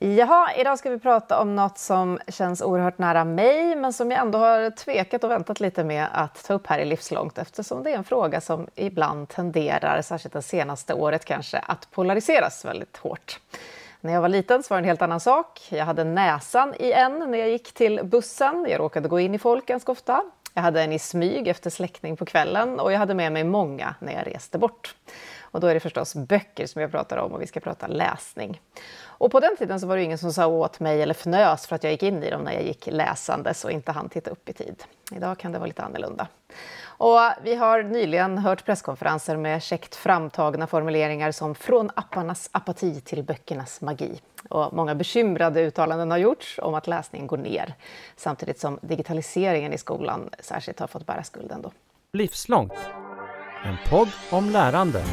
Jaha, idag ska vi prata om något som känns oerhört nära mig men som jag ändå har tvekat och väntat lite med att ta upp här i Livslångt eftersom det är en fråga som ibland tenderar, särskilt det senaste året kanske, att polariseras väldigt hårt. När jag var liten så var det en helt annan sak. Jag hade näsan i en när jag gick till bussen. Jag råkade gå in i folk ganska ofta. Jag hade en i smyg efter släckning på kvällen och jag hade med mig många när jag reste bort. Och då är det förstås böcker som jag pratar om och vi ska prata läsning. Och på den tiden så var det ingen som sa åt mig eller fnös för att jag gick in i dem när jag gick läsandes och inte hann titta upp i tid. Idag kan det vara lite annorlunda. Och vi har nyligen hört presskonferenser med käckt framtagna formuleringar som “från apparnas apati till böckernas magi”. Och många bekymrade uttalanden har gjorts om att läsningen går ner samtidigt som digitaliseringen i skolan särskilt har fått bära skulden. Då. Livslångt, en podd om lärande.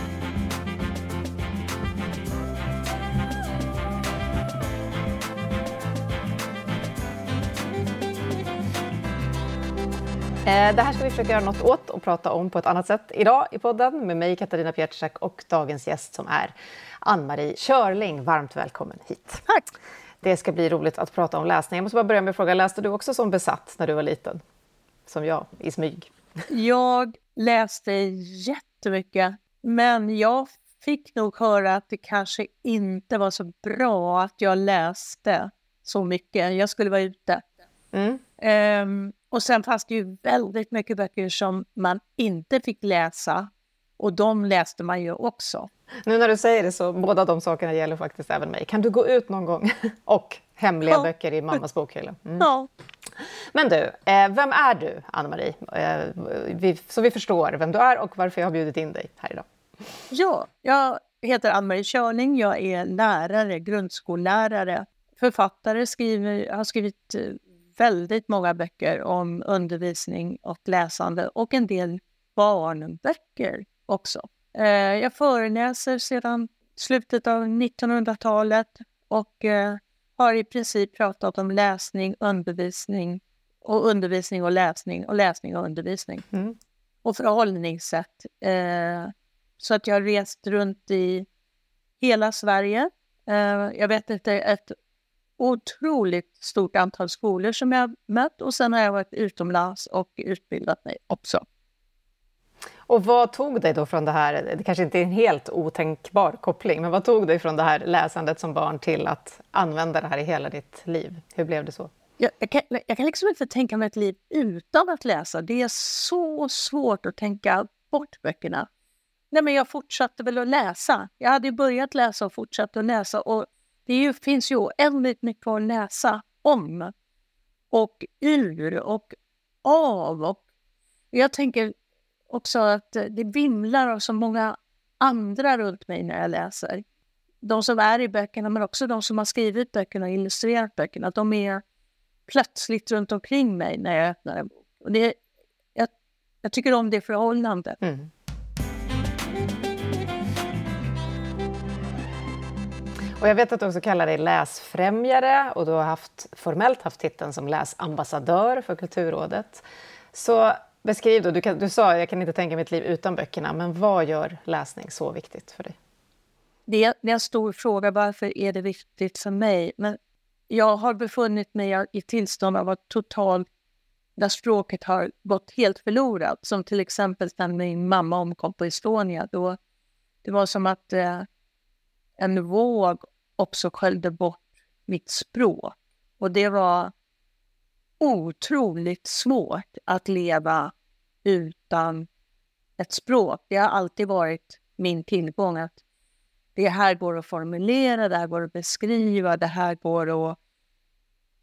Det här ska vi försöka göra något åt och prata om på ett annat sätt idag i podden med mig Katarina Pietrzak och dagens gäst som är Ann-Marie Körling. Varmt välkommen hit. Tack! Det ska bli roligt att prata om läsning. Jag måste bara börja med att fråga, läste du också som besatt när du var liten? Som jag, i smyg? Jag läste jättemycket, men jag fick nog höra att det kanske inte var så bra att jag läste så mycket. Jag skulle vara ute. Mm. Um, och sen fanns det ju väldigt mycket böcker som man inte fick läsa och de läste man ju också. Nu när du säger det så båda de sakerna gäller faktiskt även mig. Kan du gå ut någon gång? och hemliga ja. böcker i mammas bokhylla. Mm. Ja. Men du, eh, vem är du, Ann-Marie? Eh, så vi förstår vem du är och varför jag har bjudit in dig här idag. Ja, jag heter Ann-Marie Körling. Jag är lärare, grundskollärare, författare, skriver, har skrivit eh, väldigt många böcker om undervisning och läsande och en del barnböcker också. Eh, jag föreläser sedan slutet av 1900-talet och eh, har i princip pratat om läsning, undervisning och undervisning och läsning och läsning och undervisning. Mm. Och förhållningssätt. Eh, så att jag har rest runt i hela Sverige. Jag vet inte ett otroligt stort antal skolor som jag mött och sen har jag varit utomlands och utbildat mig också. Och vad tog dig då från det här, det kanske inte är en helt otänkbar koppling, men vad tog dig från det här läsandet som barn till att använda det här i hela ditt liv? Hur blev det så? Jag, jag, kan, jag kan liksom inte tänka mig ett liv utan att läsa. Det är så svårt att tänka bort böckerna. Nej, men jag fortsatte väl att läsa. Jag hade börjat läsa och fortsatte att läsa och det ju, finns ju oändligt mycket att läsa om och ur och av. Och jag tänker också att det vimlar av så många andra runt mig när jag läser. De som är i böckerna, men också de som har skrivit böckerna och illustrerat böckerna. De är plötsligt runt omkring mig när jag öppnar en bok. Och det, jag, jag tycker om det förhållandet. Mm. Och jag vet att du också kallar dig läsfrämjare och du har haft, formellt haft titeln som läsambassadör för Kulturrådet. Så beskriv då, du, kan, du sa jag kan inte tänka mitt liv utan böckerna, men vad gör läsning så viktigt för dig? Det är, en stor fråga, varför är det viktigt för mig? Men jag har befunnit mig i tillstånd av att totalt där språket har gått helt förlorat. Som till exempel när min mamma omkom på Estonia. Då, det var som att eh, en våg också sköljde bort mitt språk. Och det var otroligt svårt att leva utan ett språk. Det har alltid varit min tillgång att det här går att formulera, det här går att beskriva, det här går att,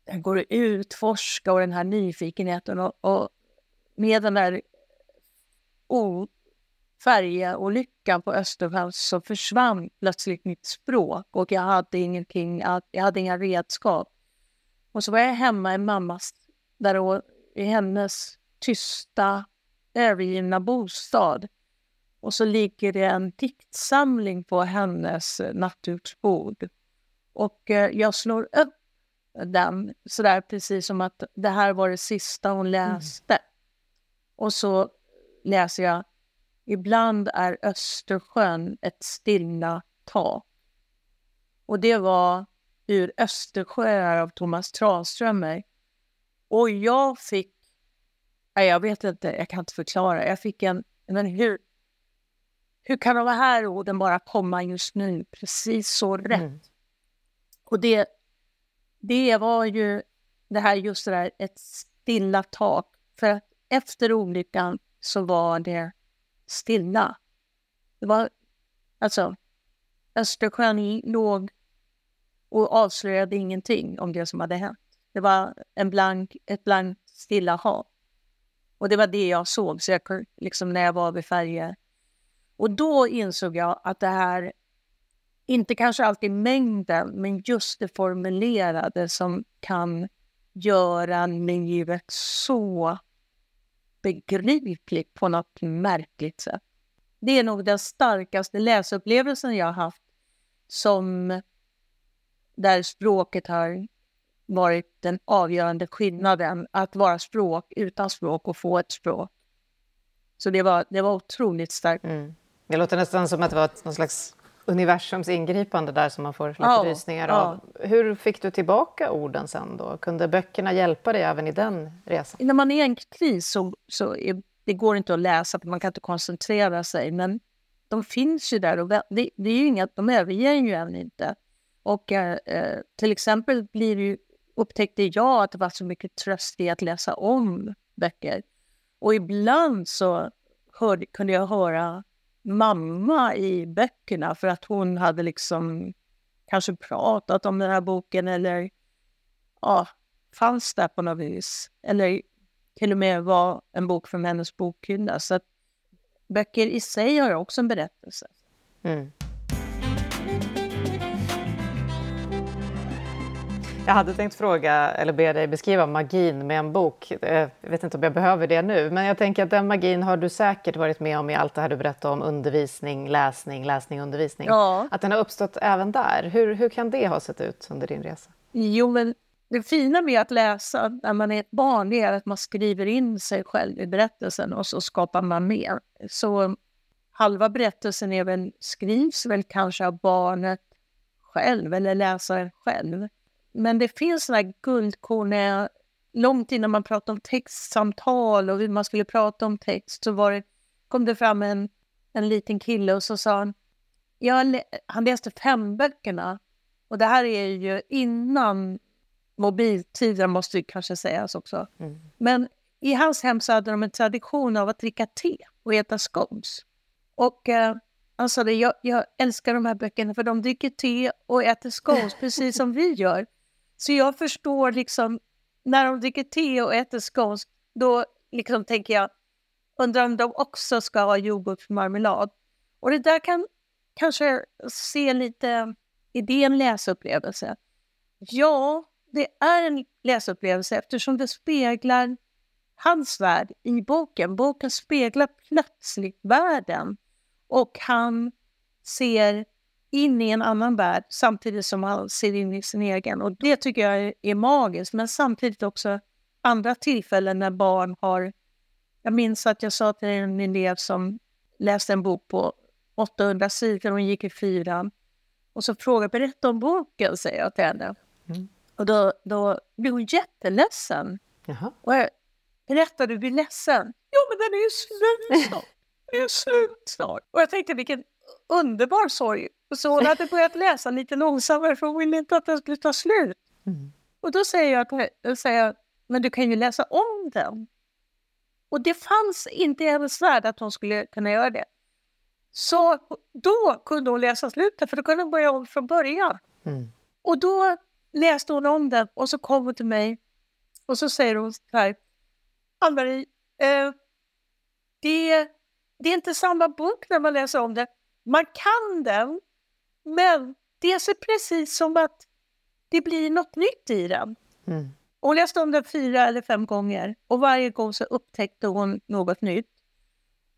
det går att utforska och den här nyfikenheten och, och med den där färjeolyckan på Östersjön så försvann plötsligt mitt språk och jag hade ingenting, jag hade inga redskap. Och så var jag hemma i mammas, där och, i hennes tysta, övergivna bostad. Och så ligger det en diktsamling på hennes nattduksbord. Och eh, jag slår upp den sådär precis som att det här var det sista hon mm. läste. Mm. Och så läser jag Ibland är Östersjön ett stilla tak. Och det var ur Östersjöar av Thomas Tranströmer. Och jag fick, nej, jag vet inte, jag kan inte förklara, jag fick en, men hur, hur kan de här orden bara komma just nu, precis så rätt? Mm. Och det, det var ju det här just det där, ett stilla tak. För att efter olyckan så var det stilla. Det var, alltså, Östersjön låg och avslöjade ingenting om det som hade hänt. Det var en blank, ett blankt stilla hav. Och det var det jag såg så jag, liksom, när jag var vid färger. Och då insåg jag att det här, inte kanske alltid mängden, men just det formulerade som kan göra livet så begripligt på något märkligt sätt. Det är nog den starkaste läsupplevelsen jag har haft som där språket har varit den avgörande skillnaden. Att vara språk utan språk och få ett språk. Så det var, det var otroligt starkt. Mm. Det låter nästan som att det var någon slags universums ingripande där som man får lite ja, rysningar av. Ja. Hur fick du tillbaka orden sen då? Kunde böckerna hjälpa dig även i den resan? När man är i en kris så, så är, det går inte att läsa, för man kan inte koncentrera sig. Men de finns ju där och det, det är ju inget, de överger ju än inte. Och eh, eh, till exempel blir ju, upptäckte jag att det var så mycket tröst i att läsa om böcker. Och ibland så hörde, kunde jag höra mamma i böckerna för att hon hade liksom kanske pratat om den här boken eller ja, fanns där på något vis. Eller till och med var en bok från hennes bokhylla. Så att böcker i sig har också en berättelse. Mm. Jag hade tänkt fråga, eller be dig beskriva magin med en bok. Eh, jag vet inte om jag behöver det nu, men jag tänker att den magin har du säkert varit med om i allt det här du berättade om undervisning, läsning, läsning, undervisning. Ja. Att den har uppstått även där. Hur, hur kan det ha sett ut under din resa? Jo, men det fina med att läsa när man är ett barn är att man skriver in sig själv i berättelsen och så skapar man mer. Så halva berättelsen är väl, skrivs väl kanske av barnet själv eller läsaren själv. Men det finns sådana guldkorn, långt innan man pratade om textsamtal och man skulle prata om text så var det, kom det fram en, en liten kille och så sa han, jag, han läste fem böckerna och det här är ju innan mobiltiden måste ju kanske sägas också. Mm. Men i hans hem så hade de en tradition av att dricka te och äta scones. Och eh, han sa det, jag, jag, älskar de här böckerna för de dricker te och äter scones precis som vi gör. Så jag förstår liksom, när de dricker te och äter scones, då liksom tänker jag, undrar om de också ska ha jordgubbsmarmelad. Och det där kan kanske se lite, är det en läsupplevelse? Ja, det är en läsupplevelse eftersom det speglar hans värld i boken. Boken speglar plötsligt världen och han ser in i en annan värld samtidigt som han ser in i sin egen. Och det tycker jag är magiskt. Men samtidigt också andra tillfällen när barn har... Jag minns att jag sa till en elev som läste en bok på 800 sidor, hon gick i fyran. Och så frågade berätta om boken, säger jag till henne. Mm. Och då, då blev hon jätteledsen. Jaha. Och jag, berätta, du blir ledsen. Jo, men den är ju slut snart. Den är slut snart. Och jag tänkte vilken underbar sorg. Så hon hade börjat läsa lite långsammare för hon ville inte att den skulle ta slut. Mm. Och då säger jag, då säger jag, men du kan ju läsa om den. Och det fanns inte i hennes värld att hon skulle kunna göra det. Så då kunde hon läsa slutet, för då kunde hon börja om från början. Mm. Och då läste hon om den och så kom hon till mig och så säger hon så här, Ann-Marie, eh, det, det är inte samma bok när man läser om den. Man kan den, men det är precis som att det blir något nytt i den. Mm. Hon läste om den fyra eller fem gånger och varje gång så upptäckte hon något nytt.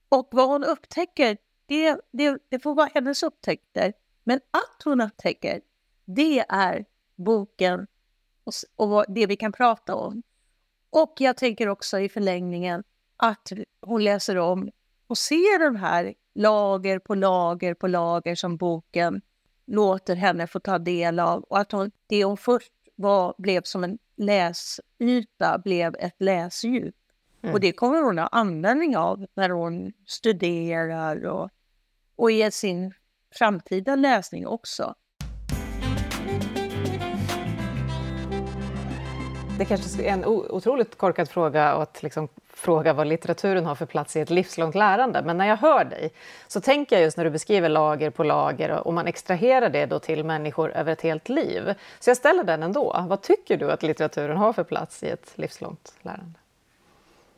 Och vad hon upptäcker, det, det, det får vara hennes upptäckter. Men att hon upptäcker, det är boken och, och det vi kan prata om. Och jag tänker också i förlängningen att hon läser om och ser de här lager på lager på lager som boken låter henne få ta del av och att hon, det hon först var, blev som en läsyta blev ett läsdjup. Mm. Och det kommer hon ha användning av när hon studerar och, och i sin framtida läsning också. Det kanske är en otroligt korkad fråga att liksom fråga vad litteraturen har för plats i ett livslångt lärande. Men när jag hör dig så tänker jag just när du beskriver lager på lager och man extraherar det då till människor över ett helt liv. Så jag ställer den ändå. Vad tycker du att litteraturen har för plats i ett livslångt lärande?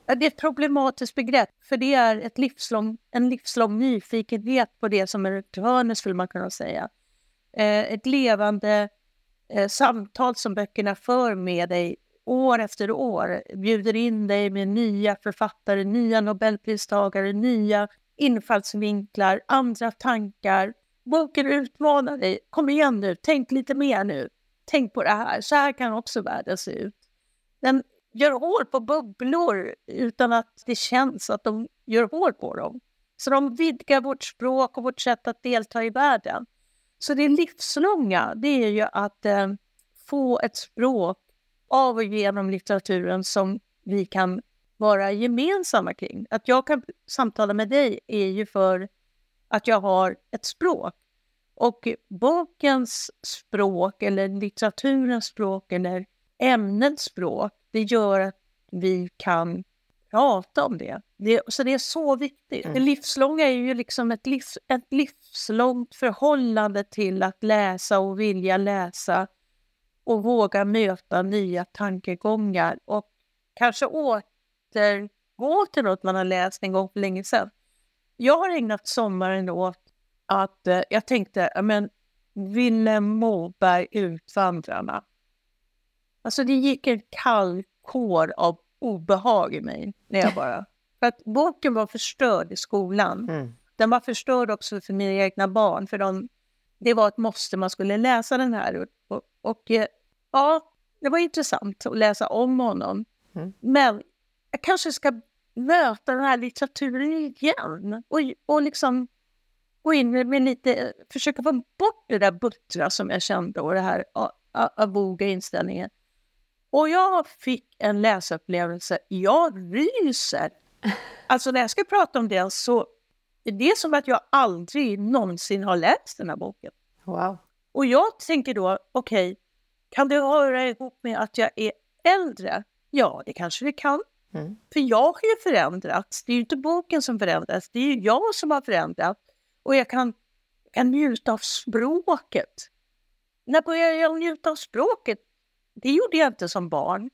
Det är ett problematiskt begrepp, för det är ett livslång, en livslång nyfikenhet på det som är ett hörn, skulle man kunna säga. Eh, ett levande eh, samtal som böckerna för med dig år efter år bjuder in dig med nya författare, nya nobelpristagare, nya infallsvinklar, andra tankar. Boken utmanar dig. Kom igen nu, tänk lite mer nu. Tänk på det här, så här kan också världen se ut. Den gör hål på bubblor utan att det känns att de gör hål på dem. Så de vidgar vårt språk och vårt sätt att delta i världen. Så det livslånga, det är ju att eh, få ett språk av och genom litteraturen som vi kan vara gemensamma kring. Att jag kan samtala med dig är ju för att jag har ett språk. Och bokens språk eller litteraturens språk eller ämnets språk, det gör att vi kan prata om det. det så det är så viktigt. Mm. Det livslånga är ju liksom ett, livs, ett livslångt förhållande till att läsa och vilja läsa och våga möta nya tankegångar och kanske återgå till något man har läst en gång för länge sedan. Jag har ägnat sommaren åt att eh, jag tänkte, men Vilhelm Moberg, Utvandrarna. Alltså det gick en kall kår av obehag i mig när jag bara... För att boken var förstörd i skolan. Mm. Den var förstörd också för mina egna barn, för de, det var ett måste, man skulle läsa den här. Och, och, och eh, ja, det var intressant att läsa om honom. Mm. Men jag kanske ska möta den här litteraturen igen och, och liksom gå in med lite, försöka få bort det där buttra som jag kände och det här avoga inställningen. Och jag fick en läsupplevelse, jag ryser. Alltså när jag ska prata om det så är det som att jag aldrig någonsin har läst den här boken. Wow. Och jag tänker då, okej, okay, kan det höra ihop med att jag är äldre? Ja, det kanske det kan. Mm. För jag har ju förändrats. Det är ju inte boken som förändras, det är ju jag som har förändrats. Och jag kan, kan njuta av språket. När började jag njuta av språket? Det gjorde jag inte som barn.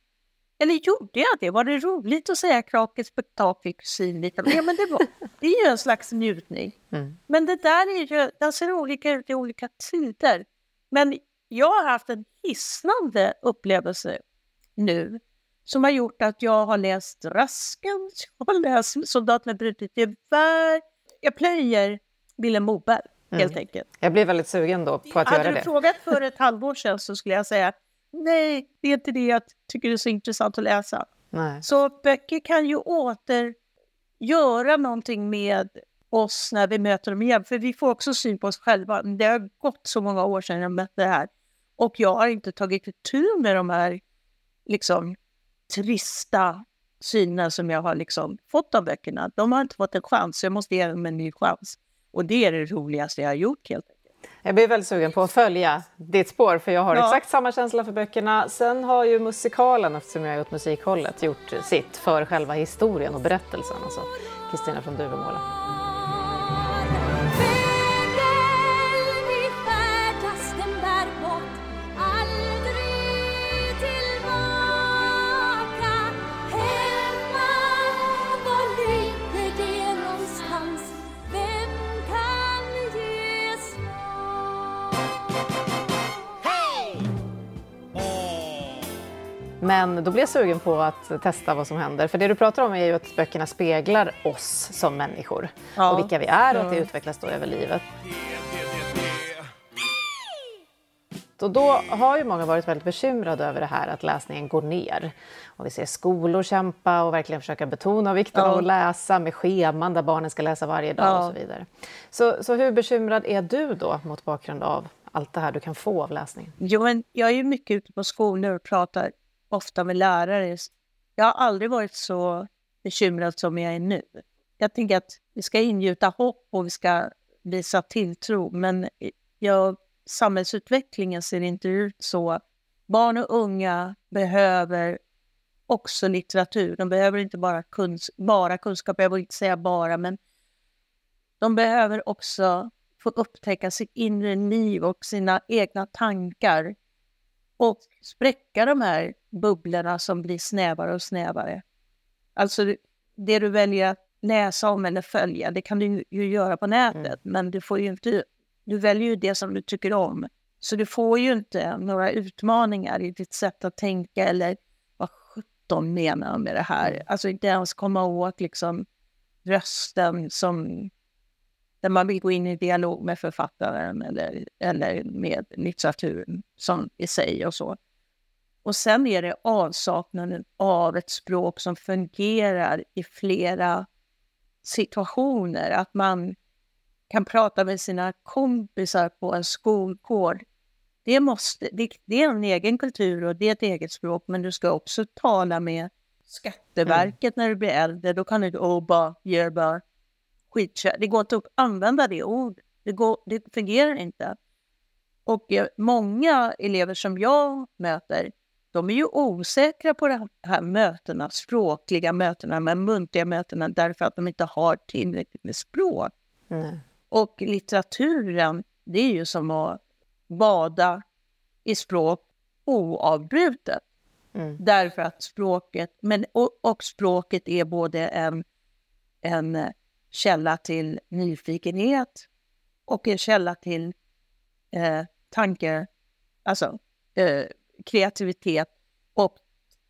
Eller gjorde jag det? Var det roligt att säga krake, spektakel, kusin? Ja, men det, var, det är ju en slags njutning. Mm. Men det där är ju, den ser olika ut i olika tider. Men jag har haft en hisnande upplevelse nu som har gjort att jag har läst Rasken, jag har läst Soldat med brutet gevär. Jag plöjer Vilhelm Moberg, helt mm. enkelt. Jag blir väldigt sugen då på att hade göra det. Hade du frågat för ett halvår sedan så skulle jag säga nej, det är inte det jag tycker är så intressant att läsa. Nej. Så böcker kan ju åter göra någonting med oss när vi möter dem igen, för vi får också syn på oss själva. Det har gått så många år sedan jag mötte det här. Och jag har inte tagit tur med de här liksom, trista synen som jag har liksom fått av böckerna. De har inte fått en chans, så jag måste ge dem en ny chans. Och det är det roligaste jag har gjort helt enkelt. Jag blir väldigt sugen på att följa ditt spår, för jag har ja. exakt samma känsla för böckerna. Sen har ju musikalen, eftersom jag har gjort musikhållet, gjort sitt för själva historien och berättelsen. Alltså Kristina från Duvemåla. Men då blir jag sugen på att testa vad som händer. För det du pratar om är ju att böckerna speglar oss som människor ja. och vilka vi är och att det utvecklas då över livet. Och då har ju många varit väldigt bekymrade över det här att läsningen går ner. Och vi ser skolor kämpa och verkligen försöka betona vikten ja. av att läsa med scheman där barnen ska läsa varje dag ja. och så vidare. Så, så hur bekymrad är du då mot bakgrund av allt det här du kan få av läsningen? Jo, men jag är ju mycket ute på skolor och pratar ofta med lärare. Jag har aldrig varit så bekymrad som jag är nu. Jag tänker att vi ska ingjuta hopp och vi ska visa tilltro, men jag, samhällsutvecklingen ser inte ut så. Barn och unga behöver också litteratur. De behöver inte bara, kuns bara kunskap, jag vill inte säga bara, men de behöver också få upptäcka sitt inre liv och sina egna tankar och spräcka de här bubblorna som blir snävare och snävare. Alltså det du väljer att läsa om eller följa, det kan du ju göra på nätet, mm. men du får ju inte, du väljer ju det som du tycker om. Så du får ju inte några utmaningar i ditt sätt att tänka eller vad sjutton menar med det här. Mm. Alltså inte ens komma åt liksom rösten som där man vill gå in i dialog med författaren eller, eller med litteraturen som i sig och så. Och sen är det avsaknaden av ett språk som fungerar i flera situationer. Att man kan prata med sina kompisar på en skolgård. Det, måste, det, det, är en egen kultur och det är ett eget språk, men du ska också tala med Skatteverket mm. när du blir äldre. Då kan du inte oba, yerba, skitkär. Det går inte att använda det ordet. Det, det fungerar inte. Och eh, många elever som jag möter, de är ju osäkra på de här mötena, språkliga mötena, med muntliga mötena, därför att de inte har tillräckligt med språk. Mm. Och litteraturen, det är ju som att bada i språk oavbrutet. Mm. Därför att språket, men, och, och, språket är både en, en källa till nyfikenhet och en källa till eh, tanke, alltså eh, kreativitet och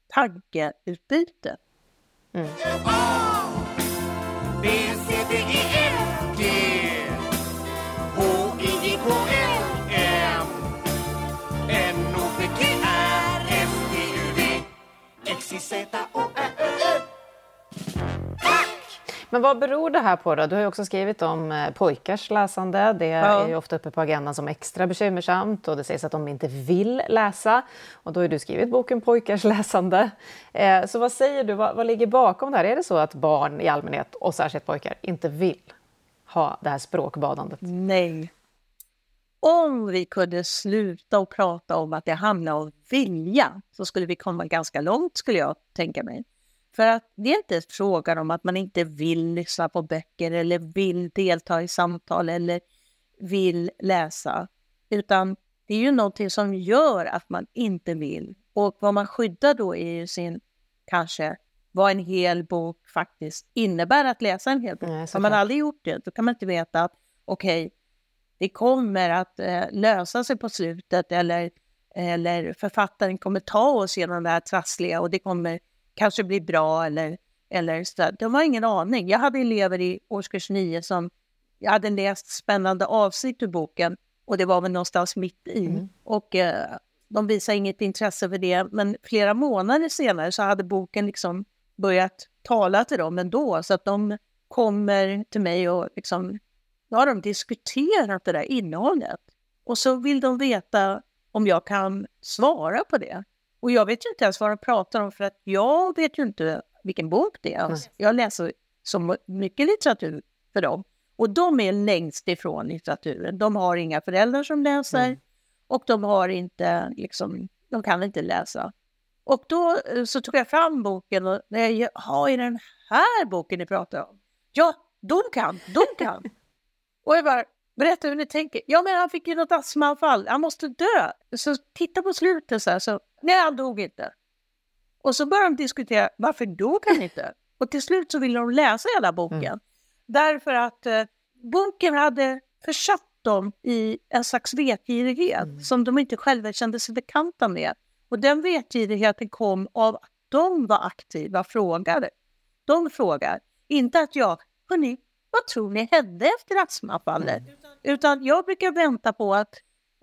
tankeutbyte. Mm. Men vad beror det här på då? Du har ju också skrivit om eh, pojkars läsande. Det ja. är ju ofta uppe på agendan som extra bekymmersamt och det sägs att de inte vill läsa. Och då har du skrivit boken Pojkars läsande. Eh, så vad säger du, vad, vad ligger bakom det här? Är det så att barn i allmänhet, och särskilt pojkar, inte vill ha det här språkbadandet? Nej. Om vi kunde sluta och prata om att det handlar om vilja så skulle vi komma ganska långt, skulle jag tänka mig. För att det är inte frågan om att man inte vill lyssna på böcker eller vill delta i samtal eller vill läsa. Utan det är ju någonting som gör att man inte vill. Och vad man skyddar då är ju sin, kanske, vad en hel bok faktiskt innebär att läsa en hel bok. Nej, Har man aldrig gjort det, då kan man inte veta att okej, okay, det kommer att eh, lösa sig på slutet eller, eller författaren kommer ta oss genom det här trassliga och det kommer kanske blir bra eller, eller så. De har ingen aning. Jag hade elever i årskurs 9 som jag hade läst spännande avsnitt ur boken och det var väl någonstans mitt i. Mm. Och eh, de visade inget intresse för det. Men flera månader senare så hade boken liksom börjat tala till dem ändå. Så att de kommer till mig och liksom, då har de diskuterat det där innehållet. Och så vill de veta om jag kan svara på det. Och jag vet ju inte ens vad de pratar om för att jag vet ju inte vilken bok det är. Mm. Jag läser så mycket litteratur för dem. Och de är längst ifrån litteraturen. De har inga föräldrar som läser mm. och de har inte, liksom, de kan inte läsa. Och då eh, så tog jag fram boken och jag har i den här boken ni pratar om? Ja, de kan, de kan. och jag bara, berätta hur ni tänker. Ja, men han fick ju något astmaanfall, han måste dö. Så titta på slutet så här, så Nej, han dog inte. Och så började de diskutera, varför dog han inte? Och till slut så ville de läsa hela boken. Mm. Därför att eh, boken hade försatt dem i en slags vetgirighet mm. som de inte själva kände sig bekanta med. Och den vetgirigheten kom av att de var aktiva frågare. De frågar, inte att jag, hörni, vad tror ni hände efter astmaanfallet? Mm. Utan jag brukar vänta på att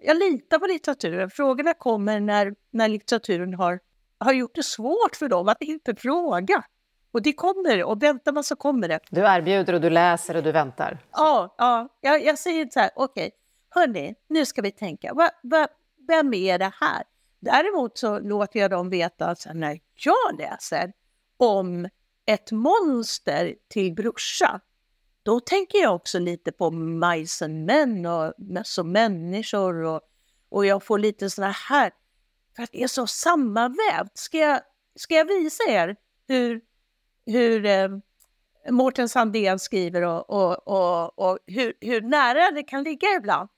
jag litar på litteraturen. Frågorna kommer när, när litteraturen har, har gjort det svårt för dem att inte fråga. Och det kommer, och väntar man så kommer det. Du erbjuder och du läser och du väntar. Ja, ja. Jag, jag säger så här, okej, okay. hörni, nu ska vi tänka, va, va, vem är det här? Däremot så låter jag dem veta att när jag läser om ett monster till brorsa, då tänker jag också lite på majsenmän och människor och, och jag får lite såna här, för att det är så sammanvävt. Ska jag, ska jag visa er hur, hur eh, Mårten Sandén skriver och, och, och, och hur, hur nära det kan ligga ibland?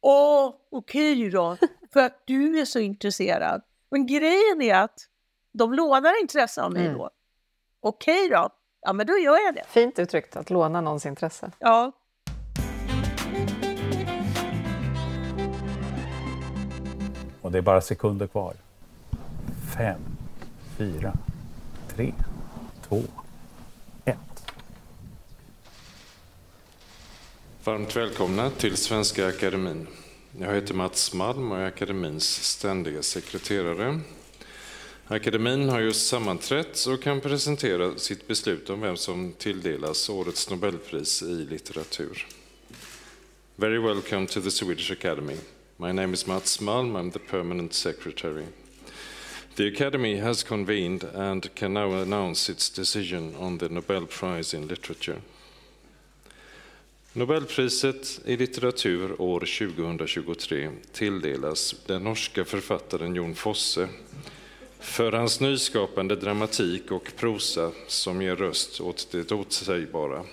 Åh, okej okay då, för att du är så intresserad. Men grejen är att de lånar intresse av mig mm. då. Okej okay då, ja men då gör jag det. Fint uttryckt, att låna någons intresse. Ja. Och det är bara sekunder kvar. Fem, fyra, tre, två, Varmt välkomna till Svenska Akademin. Jag heter Mats Malm och är akademins ständiga sekreterare. Akademin har just sammanträtt och kan presentera sitt beslut om vem som tilldelas årets Nobelpris i litteratur. Very welcome to the Swedish Academy. My name is Mats Malm, I'm the permanent secretary. The Academy has convened and can now announce its decision on the Nobel Prize in Literature. Nobelpriset i litteratur år 2023 tilldelas den norska författaren Jon Fosse för hans nyskapande dramatik och prosa som ger röst åt det otsägbara.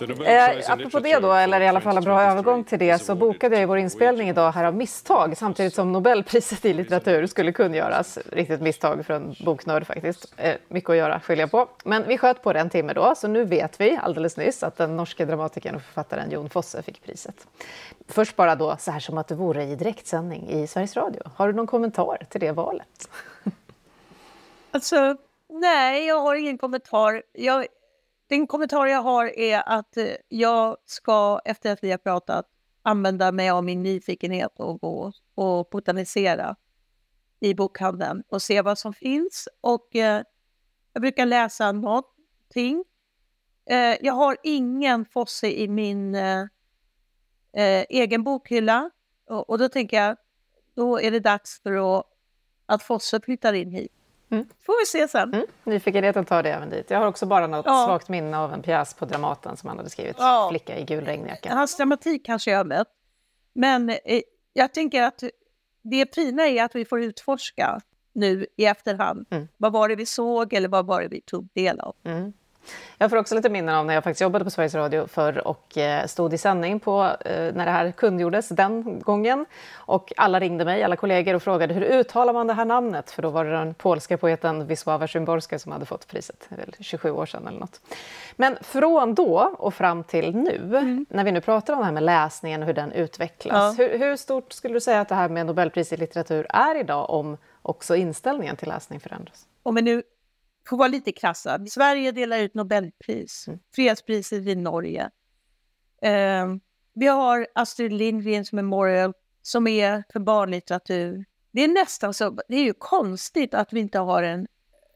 Eh, apropå det då, eller i alla fall en bra övergång till det, så bokade jag vår inspelning idag här av misstag samtidigt som Nobelpriset i litteratur skulle kungöras. Riktigt misstag för en boknörd faktiskt. Eh, mycket att göra, skilja på. Men vi sköt på det en timme då, så nu vet vi alldeles nyss att den norske dramatikern och författaren Jon Fosse fick priset. Först bara då, så här som att det vore i direktsändning i Sveriges Radio. Har du någon kommentar till det valet? Alltså, nej, jag har ingen kommentar. Jag den kommentar jag har är att eh, jag ska, efter att vi har pratat, använda mig av min nyfikenhet och gå och botanisera i bokhandeln och se vad som finns. Och eh, jag brukar läsa någonting. Eh, jag har ingen Fosse i min eh, eh, egen bokhylla och, och, då tänker jag, då är det dags för att, att Fosse flyttar in hit. Mm. får vi se sen. Mm. Nyfikenheten tar det även dit. Jag har också bara något ja. svagt minne av en pjäs på Dramaten som han hade skrivit, ja. Flicka i gul regnjacka. Hans dramatik kanske jag mött. Men eh, jag tänker att det fina är att vi får utforska nu i efterhand. Mm. Vad var det vi såg eller vad var det vi tog del av? Mm. Jag får också lite minnen av när jag faktiskt jobbade på Sveriges Radio förr och eh, stod i sändning på, eh, när det här kungjordes den gången. Och alla ringde mig, alla kollegor, och frågade hur uttalar man det här namnet? För då var det den polska poeten Wisława Szymborska som hade fått priset, väl 27 år sedan eller något. Men från då och fram till nu, mm. när vi nu pratar om det här med läsningen och hur den utvecklas. Ja. Hur, hur stort skulle du säga att det här med Nobelpris i litteratur är idag om också inställningen till läsning förändras? Om vi nu får vara lite krassa. Sverige delar ut Nobelpris, mm. fredspriset i Norge. Eh, vi har Astrid Lindgrens Memorial som är för barnlitteratur. Det är nästan så, det är ju konstigt att vi inte har en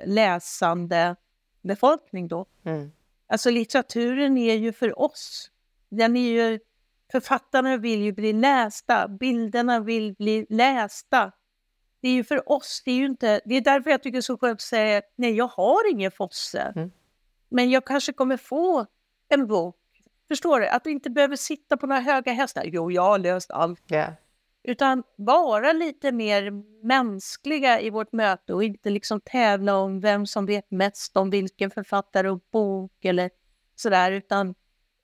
läsande befolkning då. Mm. Alltså litteraturen är ju för oss. Den är ju, författarna vill ju bli lästa, bilderna vill bli lästa det är ju för oss, det är ju inte... Det är därför jag tycker det är så skönt att säga nej, jag har ingen Fosse. Mm. Men jag kanske kommer få en bok. Förstår du? Att du inte behöver sitta på några höga hästar. Jo, jag har löst allt. Yeah. Utan vara lite mer mänskliga i vårt möte och inte liksom tävla om vem som vet mest om vilken författare och bok eller sådär. Utan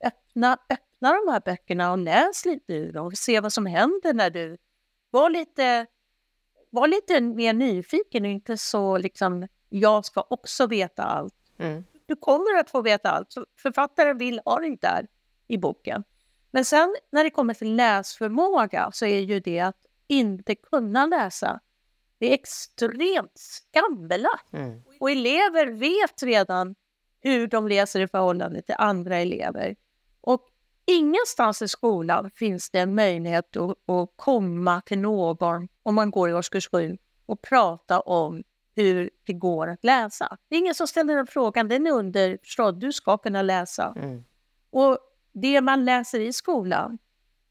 öppna, öppna de här böckerna och läs lite ur dem och se vad som händer när du var lite var lite mer nyfiken och inte så liksom, jag ska också veta allt. Mm. Du kommer att få veta allt. Författaren vill ha dig där i boken. Men sen när det kommer till läsförmåga så är ju det att inte kunna läsa. Det är extremt skambelagt. Mm. Och elever vet redan hur de läser i förhållande till andra elever. Och Ingenstans i skolan finns det en möjlighet att, att komma till någon om man går i årskurs 7 och prata om hur det går att läsa. Det är ingen som ställer den frågan, den är underförstådd. Du ska kunna läsa. Mm. Och det man läser i skolan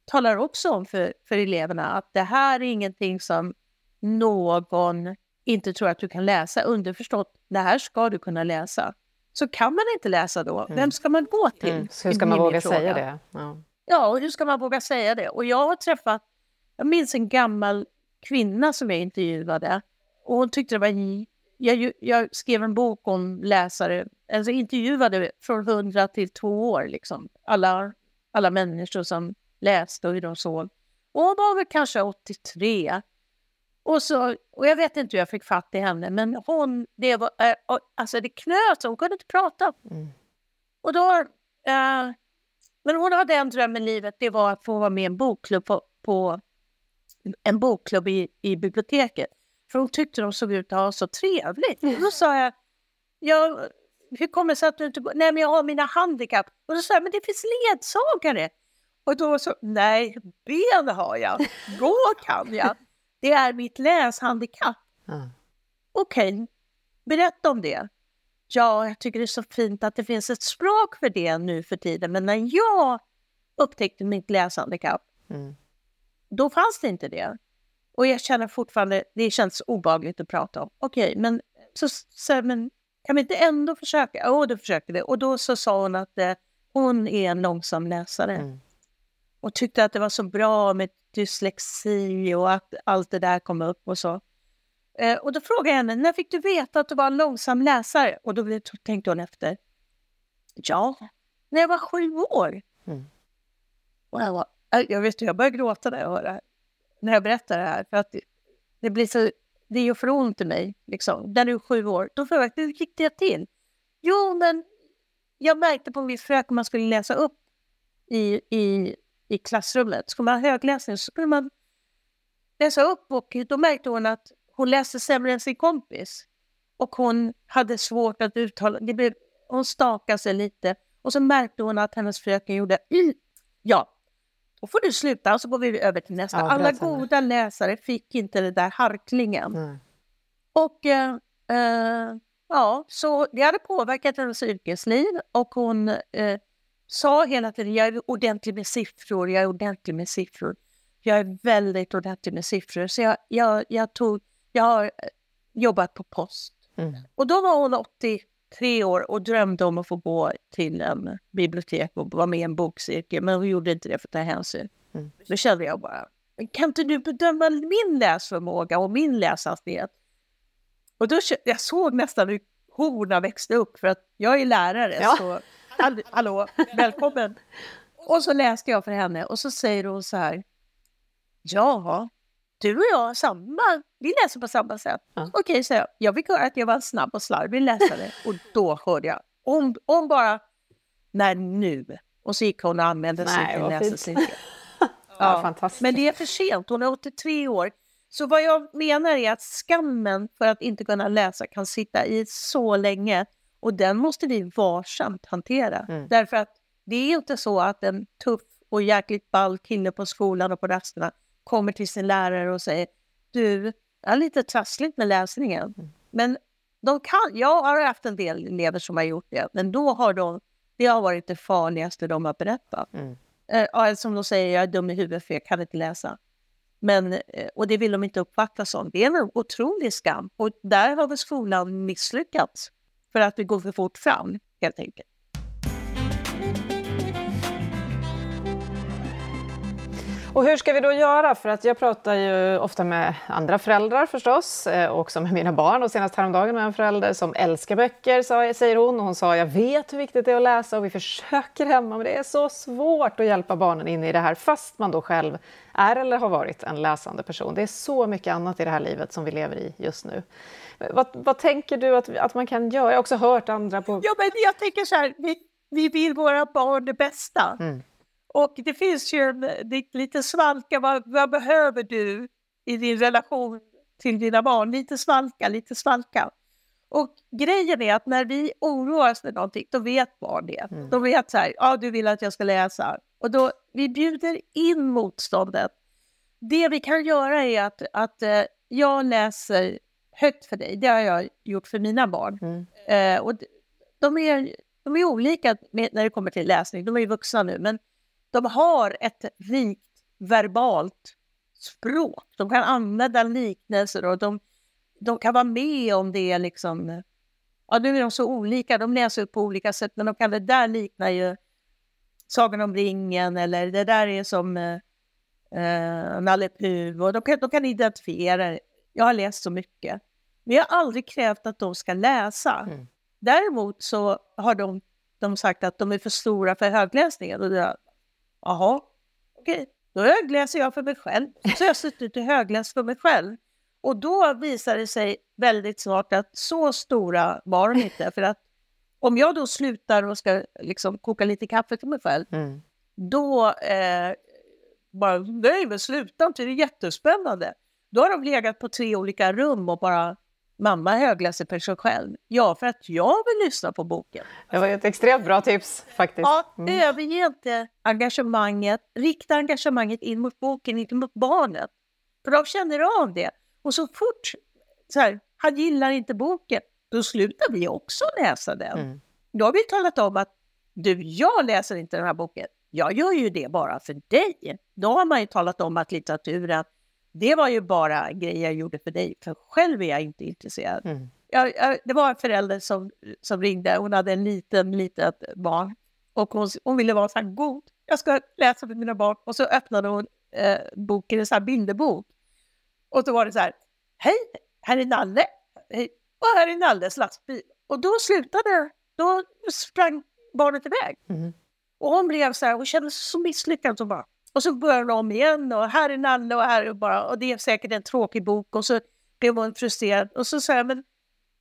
talar också om för, för eleverna att det här är ingenting som någon inte tror att du kan läsa. Underförstått, det här ska du kunna läsa. Så kan man inte läsa då, mm. vem ska man gå till? Mm. Så hur ska man våga säga det? Ja. ja, hur ska man våga säga det? Och jag har träffat, jag minns en gammal kvinna som jag intervjuade och hon tyckte det var... Jag, jag skrev en bok om läsare, alltså intervjuade från 100 till två år, liksom. alla, alla människor som läste och hur de såg. Och hon var väl kanske 83. Och, så, och jag vet inte hur jag fick fatt i henne, men hon, det var, äh, alltså det knöt hon kunde inte prata. Mm. Och då, äh, men hon hade en dröm i livet, det var att få vara med i en bokklubb på, på en bokklubb i, i biblioteket. För hon tyckte de såg ut att ha så trevligt. Och då sa jag, jag hur kommer det sig att du inte går? Nej, men jag har mina handikapp. Och då sa jag, men det finns ledsagare. Och då så, nej, ben har jag, gå kan jag. Det är mitt läshandikapp. Mm. Okej, okay. berätta om det. Ja, jag tycker det är så fint att det finns ett språk för det nu för tiden. Men när jag upptäckte mitt läshandikapp, mm. då fanns det inte det. Och jag känner fortfarande, det känns obagligt att prata om. Okej, okay, men, så, så, men kan vi inte ändå försöka? Jo, oh, då försökte vi. Och då så sa hon att eh, hon är en långsam läsare. Mm och tyckte att det var så bra med dyslexi och att allt det där kom upp och så. Eh, och då frågade jag henne, när fick du veta att du var en långsam läsare? Och då tänkte hon efter. Ja, när jag var sju år. Mm. Och jag, var, jag vet jag började gråta när jag hörde när jag berättar det här. För att det, det blir så, det gör för ont i mig. Liksom. När du är sju år, då frågade jag, hur gick det till? Jo, men jag märkte på min fröken man skulle läsa upp i, i i klassrummet. Skulle man ha högläsning så skulle man läsa upp och då märkte hon att hon läste sämre än sin kompis. Och hon hade svårt att uttala, det blev, hon stakade sig lite och så märkte hon att hennes fröken gjorde ja, då får du sluta och så går vi över till nästa. Ja, Alla goda läsare fick inte den där harklingen. Mm. Och eh, eh, ja, så det hade påverkat hennes yrkesliv och hon eh, sa hela tiden, jag är ordentlig med siffror, jag är ordentlig med siffror. Jag är väldigt ordentlig med siffror. Så jag, jag, jag, tog, jag har eh, jobbat på post. Mm. Och då var hon 83 år och drömde om att få gå till en bibliotek och vara med i en bokcirkel. Men hon gjorde inte det för att ta hänsyn. Mm. Då kände jag bara, kan inte du bedöma min läsförmåga och min läshastighet? Och då jag såg nästan hur horna växte upp för att jag är lärare. Ja. Så hallå, välkommen. Och så läste jag för henne och så säger hon så här. Ja, du och jag samma, vi läser på samma sätt. Ja. Okej, så jag. Jag fick höra att jag var en snabb och slarvig läsare och då hörde jag. Hon, hon bara, nej nu. Och så gick hon och anmälde sig till läsecirkeln. ja, ja, men det är för sent, hon är 83 år. Så vad jag menar är att skammen för att inte kunna läsa kan sitta i så länge och den måste vi varsamt hantera. Mm. Därför att det är inte så att en tuff och jäkligt ball kille på skolan och på rasterna kommer till sin lärare och säger du, det är lite trassligt med läsningen. Mm. Men de kan, jag har haft en del elever som har gjort det, men då har de, det har varit det farligaste de har berättat. Mm. Eh, som de säger, jag är dum i huvudet för jag kan inte läsa. Men, eh, och det vill de inte uppfatta som. Det är en otrolig skam och där har väl skolan misslyckats för att vi går för fort fram helt enkelt. Och hur ska vi då göra? För att jag pratar ju ofta med andra föräldrar förstås, eh, och också med mina barn. Och senast häromdagen med en förälder som älskar böcker, säger hon. Och hon sa, jag vet hur viktigt det är att läsa och vi försöker hemma, men det är så svårt att hjälpa barnen in i det här, fast man då själv är eller har varit en läsande person. Det är så mycket annat i det här livet som vi lever i just nu. Vad, vad tänker du att, att man kan göra? Jag har också hört andra på... Ja, men jag tänker så här, vi, vi vill våra barn det bästa. Mm. Och det finns ju lite svalka, vad, vad, behöver du i din relation till dina barn? Lite svalka, lite svalka. Och grejen är att när vi oroar oss för någonting, då vet barn det. Mm. De vet så här, ja du vill att jag ska läsa. Och då, vi bjuder in motståndet. Det vi kan göra är att, att eh, jag läser högt för dig. Det har jag gjort för mina barn. Mm. Eh, och de, är, de är olika med, när det kommer till läsning. De är ju vuxna nu, men de har ett rikt verbalt språk. De kan använda liknelser och de, de kan vara med om det liksom... Ja, nu är de så olika, de läser på olika sätt, men de kan det där likna ju Sagan om ringen eller det där är som eh, eh Nalle Puh och de kan, de kan identifiera Jag har läst så mycket. Jag har aldrig krävt att de ska läsa. Mm. Däremot så har de, de sagt att de är för stora för högläsningen. Och jag, jaha, okej, då högläser jag för mig själv. Så jag har suttit och högläst för mig själv. Och då visar det sig väldigt snart att så stora var de inte. För att om jag då slutar och ska liksom koka lite kaffe till mig själv, mm. då eh, bara, nej men sluta inte, det är jättespännande. Då har de legat på tre olika rum och bara Mamma högläser för sig själv. Ja, för att jag vill lyssna på boken. Det var ett extremt bra tips faktiskt. Ja, mm. överge inte engagemanget. Rikta engagemanget in mot boken, inte mot barnet. För de känner av det. Och så fort så här, han gillar inte boken, då slutar vi också läsa den. Mm. Då har vi talat om att du, jag läser inte den här boken. Jag gör ju det bara för dig. Då har man ju talat om att litteraturen det var ju bara grejer jag gjorde för dig, för själv är jag inte intresserad. Mm. Jag, jag, det var en förälder som, som ringde, hon hade en liten, litet barn och hon, hon ville vara så här god. Jag ska läsa för mina barn och så öppnade hon eh, boken, en sån här bilderbok. Och så var det så här, hej, här är Nalle, hej, och här är Nalles lastbil. Och då slutade, då sprang barnet iväg. Mm. Och hon blev så här, hon kände sig så misslyckad. Så bara, och så börjar de om igen och här är Nalle och här är bara, och det är säkert en tråkig bok och så blev hon frustrerad och så sa jag, men,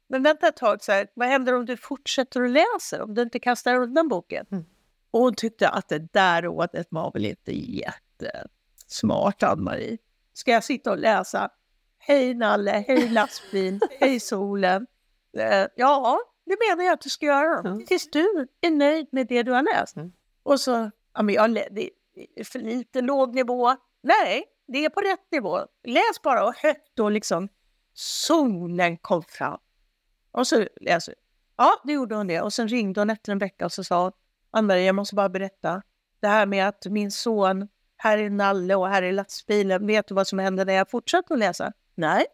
men vänta ett tag, så här, vad händer om du fortsätter att läsa, om du inte kastar undan boken? Mm. Och hon tyckte att det där rådet var väl inte jättesmart, Ann-Marie. Ska jag sitta och läsa Hej Nalle, hej lastbil, hej solen. Uh, ja, det menar jag att du ska göra. Mm. Tills du är nöjd med det du har läst. Mm. Och så, ja, men jag, det, för lite låg nivå. Nej, det är på rätt nivå. Läs bara och högt och liksom solen kom fram. Och så läser Ja, det gjorde hon det. Och sen ringde hon efter en vecka och så sa Ann-Marie, jag måste bara berätta. Det här med att min son, här är Nalle och här är lastbilen. Vet du vad som hände när jag fortsatte att läsa? Nej.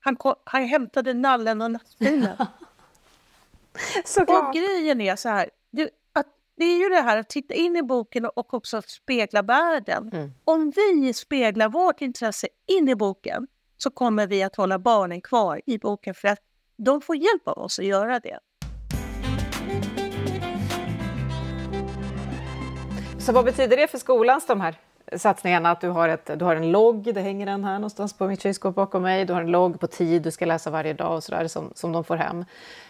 Han, kom, han hämtade nallen och lastbilen. Såklart. Och grejen är så här, du, det är ju det här att titta in i boken och också spegla världen. Mm. Om vi speglar vårt intresse in i boken så kommer vi att hålla barnen kvar i boken för att de får hjälp av oss att göra det. Så vad betyder det för skolans de här satsningarna? Att du har, ett, du har en logg, det hänger en här någonstans på mitt kylskåp bakom mig. Du har en logg på tid du ska läsa varje dag och sådär som, som de får hem.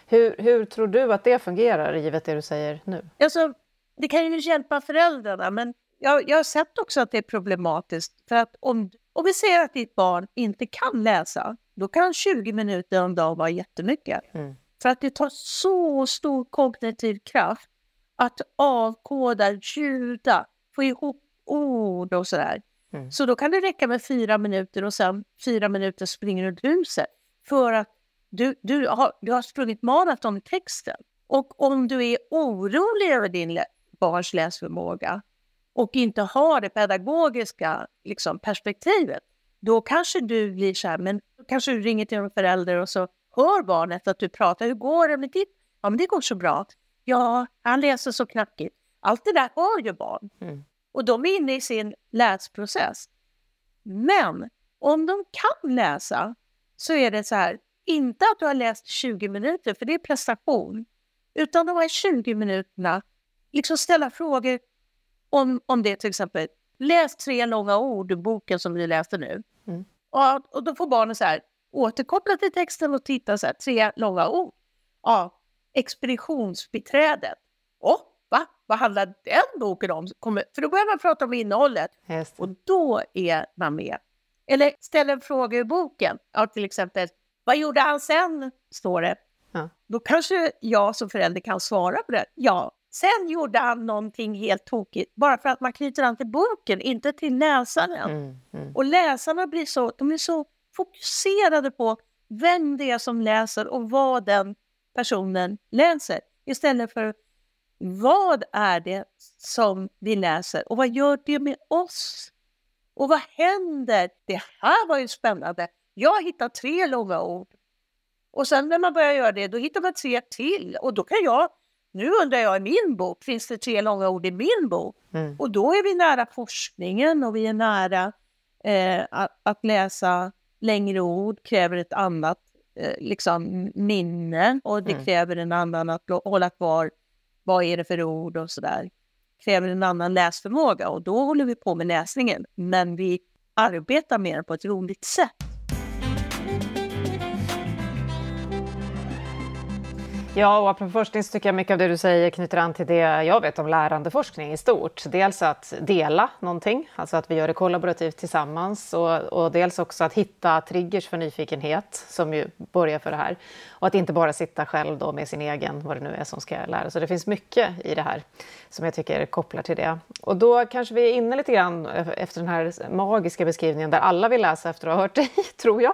Hur, hur tror du att det fungerar givet det du säger nu? Alltså, det kan ju hjälpa föräldrarna men jag, jag har sett också att det är problematiskt. För att om, om vi säger att ditt barn inte kan läsa, då kan 20 minuter om dagen vara jättemycket. Mm. För att det tar så stor kognitiv kraft att avkoda, ljuda, få ihop ord och sådär. Mm. Så då kan det räcka med fyra minuter och sen fyra minuter springer runt huset. För att du, du, har, du har sprungit maraton i texten. Och om du är orolig över din barns läsförmåga och inte har det pedagogiska liksom, perspektivet, då kanske du blir så här, men kanske du ringer till en förälder och så hör barnet att du pratar. Hur går det med ditt? Ja, men det går så bra. Ja, han läser så knackigt. Allt det där hör ju barn. Mm. Och de är inne i sin läsprocess. Men om de kan läsa så är det så här, inte att du har läst 20 minuter, för det är prestation, utan de här 20 minuterna, liksom ställa frågor om, om det till exempel, läs tre långa ord boken som vi läste nu. Mm. Och, och då får barnen så här, återkoppla till texten och titta så här, tre långa ord. Ja, expeditionsbiträdet. Va? Vad handlar den boken om? för då börjar man prata om innehållet och då är man med. Eller ställ en fråga i boken. Ja, till exempel, vad gjorde han sen? Står det. Ja. Då kanske jag som förälder kan svara på det. Ja, sen gjorde han någonting helt tokigt. Bara för att man knyter an till boken, inte till läsaren. Mm, mm. Och läsarna blir så, de är så fokuserade på vem det är som läser och vad den personen läser. Istället för vad är det som vi läser och vad gör det med oss? Och vad händer? Det här var ju spännande. Jag hittar tre långa ord. Och sen när man börjar göra det, då hittar man tre till. Och då kan jag, nu undrar jag i min bok, finns det tre långa ord i min bok? Mm. Och då är vi nära forskningen och vi är nära eh, att, att, läsa längre ord, kräver ett annat eh, liksom minne och det mm. kräver en annan att hålla kvar vad är det för ord och sådär. Kräver en annan läsförmåga och då håller vi på med läsningen. Men vi arbetar mer på ett roligt sätt. Ja, och apropå forskning så tycker jag mycket av det du säger knyter an till det jag vet om lärandeforskning i stort. Dels att dela någonting, alltså att vi gör det kollaborativt tillsammans och, och dels också att hitta triggers för nyfikenhet som ju börjar för det här. Och att inte bara sitta själv då med sin egen, vad det nu är som ska lära. Så det finns mycket i det här som jag tycker kopplar till det. Och då kanske vi är inne lite grann efter den här magiska beskrivningen där alla vill läsa efter att ha hört dig, tror jag.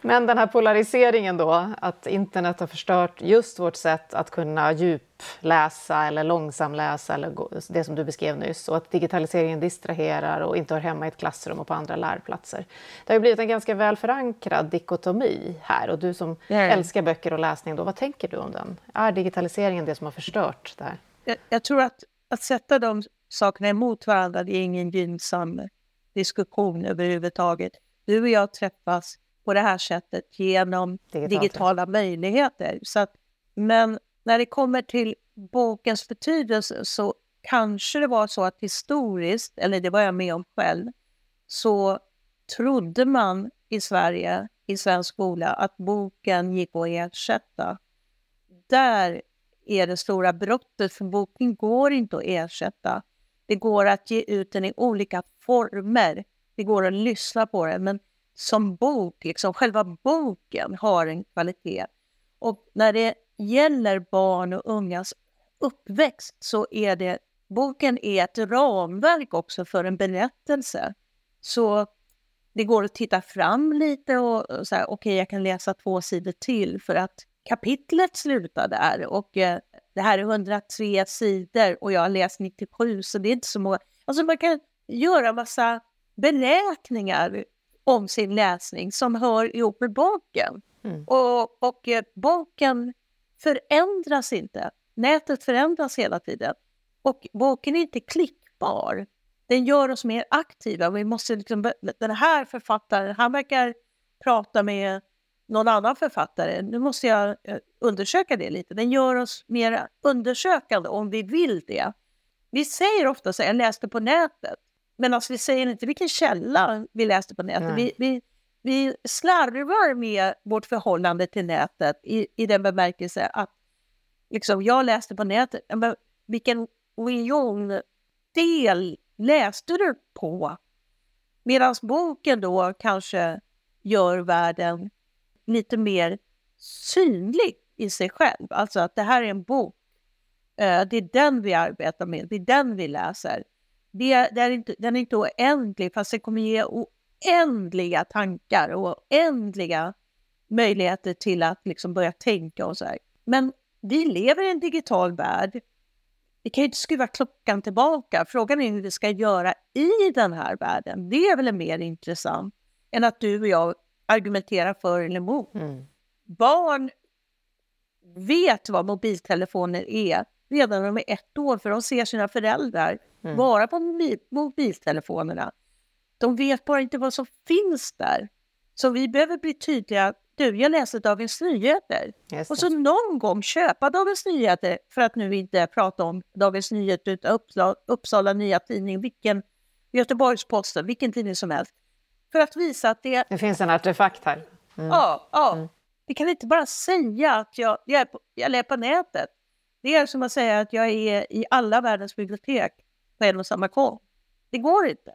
Men den här polariseringen då, att internet har förstört just vårt sätt att kunna djupläsa eller långsamläsa eller det som du beskrev nyss och att digitaliseringen distraherar och inte hör hemma i ett klassrum och på andra lärplatser. Det har blivit en ganska väl förankrad dikotomi här och du som mm. älskar böcker och läsning, då, vad tänker du om den? Är digitaliseringen det som har förstört det här? Jag, jag tror att att sätta de sakerna emot varandra, det är ingen gynnsam diskussion överhuvudtaget. Du och jag träffas på det här sättet genom Digitalt. digitala möjligheter. Så att, men när det kommer till bokens betydelse så kanske det var så att historiskt, eller det var jag med om själv, så trodde man i Sverige, i svensk skola, att boken gick att ersätta. Där är det stora brottet, för boken går inte att ersätta. Det går att ge ut den i olika former. Det går att lyssna på den, men som bok, liksom själva boken har en kvalitet. Och när det gäller barn och ungas uppväxt så är det boken är ett ramverk också för en berättelse. Så det går att titta fram lite och säga okej, okay, jag kan läsa två sidor till för att kapitlet slutar där och eh, det här är 103 sidor och jag har läst 97 så det är inte så många. Alltså man kan göra massa beräkningar om sin läsning som hör ihop med boken. Mm. Och, och eh, boken förändras inte. Nätet förändras hela tiden. Och boken är inte klickbar. Den gör oss mer aktiva. Vi måste liksom, den här författaren, han verkar prata med någon annan författare. Nu måste jag eh, undersöka det lite. Den gör oss mer undersökande om vi vill det. Vi säger ofta så jag läste på nätet. Men alltså, vi säger inte vilken källa vi läste på nätet. Vi, vi, vi slarvar med vårt förhållande till nätet i, i den bemärkelse att liksom, jag läste på nätet. Men vilken miljondel läste du på? Medan boken då kanske gör världen lite mer synlig i sig själv. Alltså att det här är en bok. Eh, det är den vi arbetar med, det är den vi läser. Det, det är inte, den är inte oändlig, fast det kommer ge oändliga tankar och oändliga möjligheter till att liksom börja tänka och så här. Men vi lever i en digital värld. Vi kan ju inte skruva klockan tillbaka. Frågan är hur vi ska göra i den här världen. Det är väl mer intressant än att du och jag argumentera för eller emot. Mm. Barn vet vad mobiltelefoner är redan när de är ett år, för de ser sina föräldrar mm. vara på mobiltelefonerna. De vet bara inte vad som finns där. Så vi behöver bli tydliga. Du, jag läser Dagens Nyheter. Och så någon gång köpa Dagens Nyheter, för att nu inte prata om Dagens Nyheter, utan Uppsala, Uppsala Nya Tidning, vilken Göteborgs-Posten, vilken tidning som helst för att visa att det... Det finns en artefakt här. Mm. Ja, ja. Mm. Vi kan inte bara säga att jag, jag, är på, jag är på nätet. Det är som att säga att jag är i alla världens bibliotek på en och samma gång. Det går inte.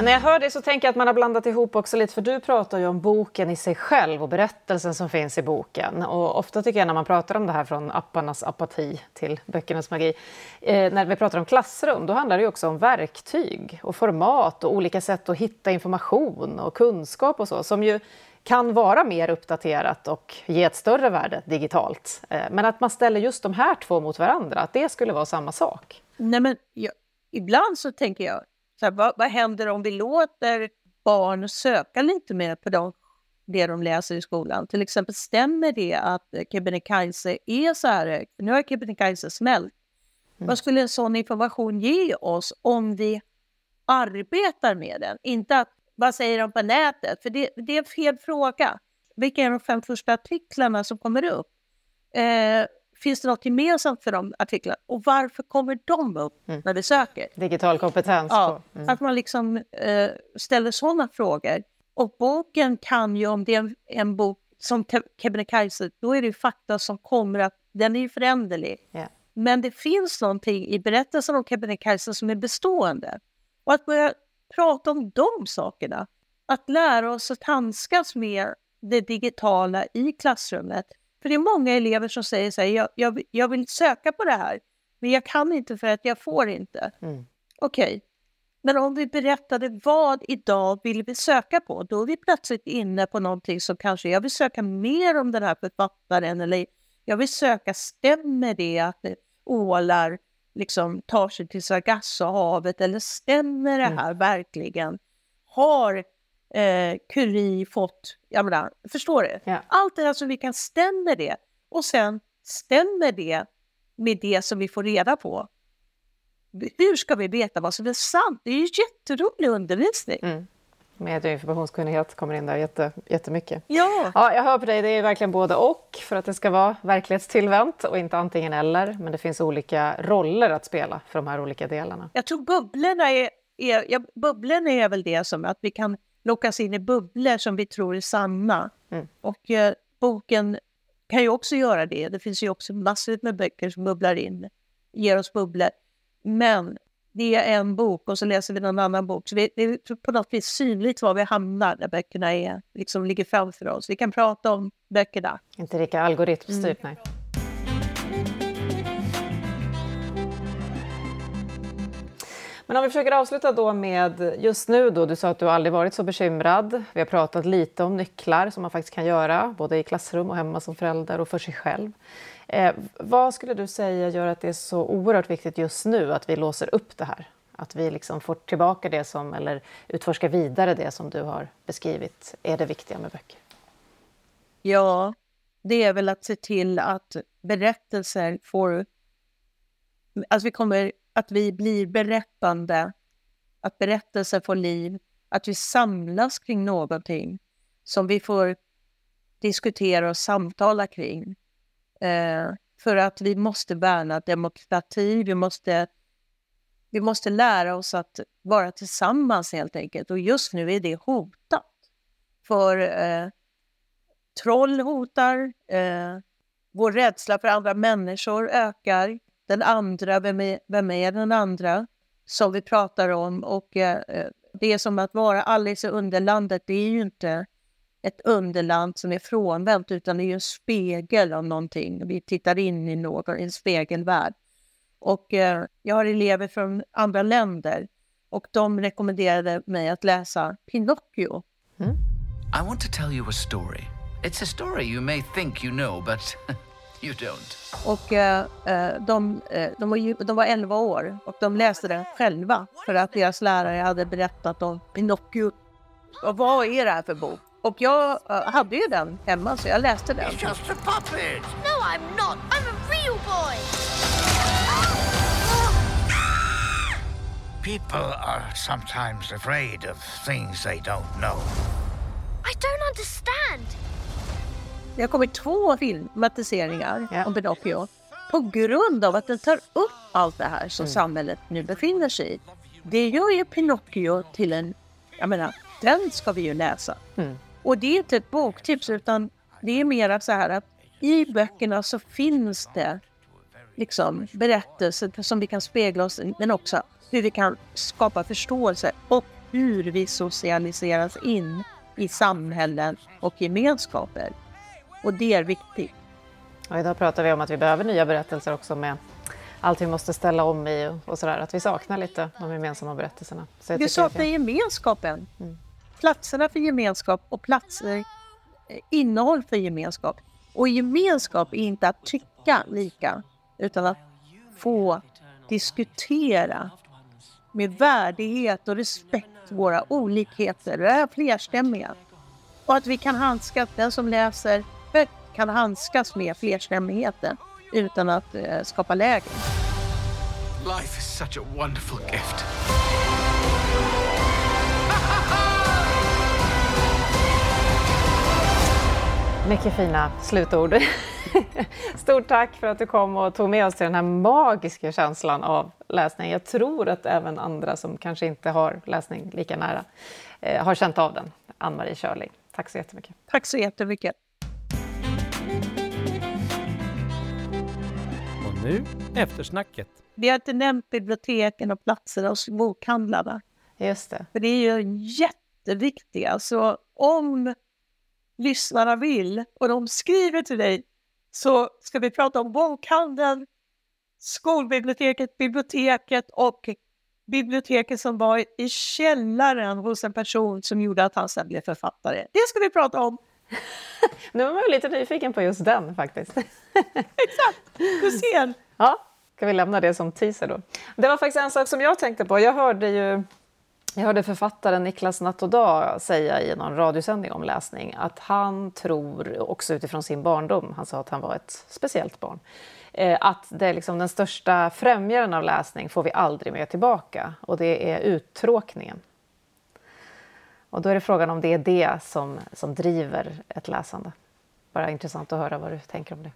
Men när jag hör det så tänker jag att man har blandat ihop också lite, för du pratar ju om boken i sig själv och berättelsen som finns i boken. Och ofta tycker jag när man pratar om det här från apparnas apati till böckernas magi, eh, när vi pratar om klassrum, då handlar det ju också om verktyg och format och olika sätt att hitta information och kunskap och så, som ju kan vara mer uppdaterat och ge ett större värde digitalt. Eh, men att man ställer just de här två mot varandra, att det skulle vara samma sak. Nej, men jag, ibland så tänker jag, så här, vad, vad händer om vi låter barn söka lite mer på de, det de läser i skolan? Till exempel, stämmer det att Kebnekaise är så här? Nu har Kebnekaise smält. Mm. Vad skulle en sån information ge oss om vi arbetar med den? Inte att, vad säger de på nätet? För det, det är fel fråga. Vilka är de fem första artiklarna som kommer upp? Eh, finns det något gemensamt för de artiklarna? Och varför kommer de upp mm. när vi söker? Digital kompetens. Ja, mm. att man liksom eh, ställer sådana frågor. Och boken kan ju, om det är en, en bok som Kebnekaise, då är det fakta som kommer att, den är ju föränderlig. Yeah. Men det finns någonting i berättelsen om Kebnekaise som är bestående. Och att börja prata om de sakerna, att lära oss att handskas med det digitala i klassrummet. För det är många elever som säger så här, jag, jag, jag vill söka på det här, men jag kan inte för att jag får inte. Mm. Okej, okay. men om vi berättade vad idag vill vi söka på, då är vi plötsligt inne på någonting som kanske, jag vill söka mer om den här författaren eller jag vill söka, stämmer det att ålar liksom tar sig till Sargassohavet eller stämmer det mm. här mm. verkligen? Har eh, Curie fått, jag menar, förstår du? Ja. Allt det här som vi kan, stämmer det? Och sen stämmer det med det som vi får reda på? Hur ska vi veta vad som är sant? Det är ju jätterolig undervisning. Mm. Medie och informationskunnighet kommer in där jätte, jättemycket. Ja. ja, jag hör på dig, det är verkligen både och för att det ska vara verklighetstillvänt och inte antingen eller. Men det finns olika roller att spela för de här olika delarna. Jag tror bubblorna är, är, ja, bubblorna är väl det som att vi kan lockas in i bubblor som vi tror är sanna. Mm. Och eh, boken kan ju också göra det. Det finns ju också massor med böcker som bubblar in, ger oss bubblor. Men det är en bok och så läser vi någon annan bok. Så det är på något vis synligt var vi hamnar när böckerna är, liksom ligger framför oss. Vi kan prata om böckerna. Inte lika algoritmstyrt, mm. nej. Men om vi försöker avsluta då med just nu då, du sa att du aldrig varit så bekymrad. Vi har pratat lite om nycklar som man faktiskt kan göra, både i klassrum och hemma som förälder och för sig själv. Eh, vad skulle du säga gör att det är så oerhört viktigt just nu att vi låser upp det här? Att vi liksom får tillbaka det som, eller utforskar vidare det som du har beskrivit är det viktiga med böcker? Ja, det är väl att se till att berättelser får... Att vi, kommer, att vi blir berättande, att berättelser får liv, att vi samlas kring någonting som vi får diskutera och samtala kring. Eh, för att vi måste värna demokrati, vi måste, vi måste lära oss att vara tillsammans helt enkelt. Och just nu är det hotat. För eh, troll hotar, eh, vår rädsla för andra människor ökar. Den andra, vem är, vem är den andra? Som vi pratar om. Och eh, det är som att vara Alice i Underlandet, det är ju inte ett underland som är frånvänt utan det är en spegel av någonting. Vi tittar in i någon, en spegelvärld. Och eh, jag har elever från andra länder och de rekommenderade mig att läsa Pinocchio. Mm. I want to tell you a story. It's a story you may think you know but you don't. Och eh, eh de, eh, de, var, de var 11 år och de läste den själva för att deras lärare hade berättat om Pinocchio. Och vad är det här för bok? Och jag uh, hade ju den hemma så jag läste den. It's just a puppet! No I'm not! I'm a real boy! People are sometimes afraid of things they don't know. I don't understand! Det har kommit två filmatiseringar yeah. om Pinocchio på grund av att den tar upp allt det här som mm. samhället nu befinner sig i. Det gör ju Pinocchio till en, jag menar, den ska vi ju läsa. Mm. Och det är inte ett boktips utan det är mer så här att i böckerna så finns det liksom berättelser som vi kan spegla oss i, men också hur vi kan skapa förståelse och hur vi socialiseras in i samhällen och gemenskaper. Och det är viktigt. Och idag pratar vi om att vi behöver nya berättelser också med allt vi måste ställa om i och sådär. Att vi saknar lite de gemensamma berättelserna. Så vi saknar gemenskapen. Mm platserna för gemenskap och platser, eh, innehåll för gemenskap. Och gemenskap är inte att tycka lika, utan att få diskutera med värdighet och respekt våra olikheter, det är flerstämmiga. Och att vi kan handskas, den som läser högt kan handskas med flerstämmigheten utan att eh, skapa läger. Life is such a wonderful gift. Mycket fina slutord. Stort tack för att du kom och tog med oss till den här magiska känslan av läsning. Jag tror att även andra som kanske inte har läsning lika nära eh, har känt av den. Ann-Marie Körling, tack så jättemycket. Tack så jättemycket. Nu eftersnacket. Vi har inte nämnt biblioteken och platserna hos bokhandlarna. Just det. För det är ju jätteviktiga. Så om lyssnarna vill och de skriver till dig så ska vi prata om bokhandeln, skolbiblioteket, biblioteket och biblioteket som var i källaren hos en person som gjorde att han sen blev författare. Det ska vi prata om. nu var jag lite nyfiken på just den faktiskt. Exakt, du ser. Ja, ska vi lämna det som teaser då. Det var faktiskt en sak som jag tänkte på. Jag hörde ju jag hörde författaren Niklas Natt och Dag säga i någon radiosändning om läsning att han tror, också utifrån sin barndom, han sa att han var ett speciellt barn, eh, att det är liksom den största främjaren av läsning får vi aldrig mer tillbaka och det är uttråkningen. Och då är det frågan om det är det som, som driver ett läsande. Bara intressant att höra vad du tänker om det.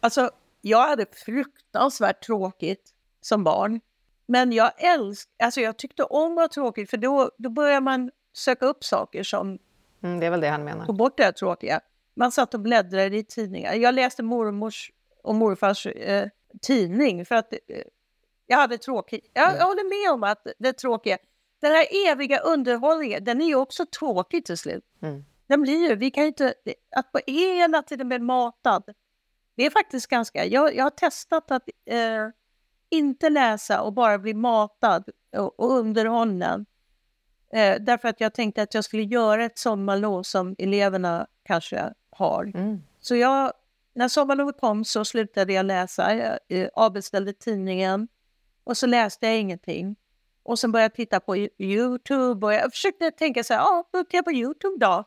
Alltså, jag hade fruktansvärt tråkigt som barn. Men jag älsk, alltså jag tyckte om att vara tråkigt för då, då börjar man söka upp saker som mm, det är väl det han menar. tog bort det tråkiga. Man satt och bläddrade i tidningar. Jag läste mormors och morfars eh, tidning för att eh, jag hade tråkigt. Jag, mm. jag håller med om att det är tråkiga. Den här eviga underhållningen, den är ju också tråkig till slut. Mm. Den blir ju, vi kan ju inte, att på hela tiden bli matad. Det är faktiskt ganska, jag, jag har testat att eh, inte läsa och bara bli matad och, och underhållen. Eh, därför att jag tänkte att jag skulle göra ett sommarlov som eleverna kanske har. Mm. Så jag, när sommarlovet kom så slutade jag läsa. Jag eh, avbeställde tidningen och så läste jag ingenting. Och sen började jag titta på Youtube och jag försökte tänka så här, ja, då tittar jag på Youtube då.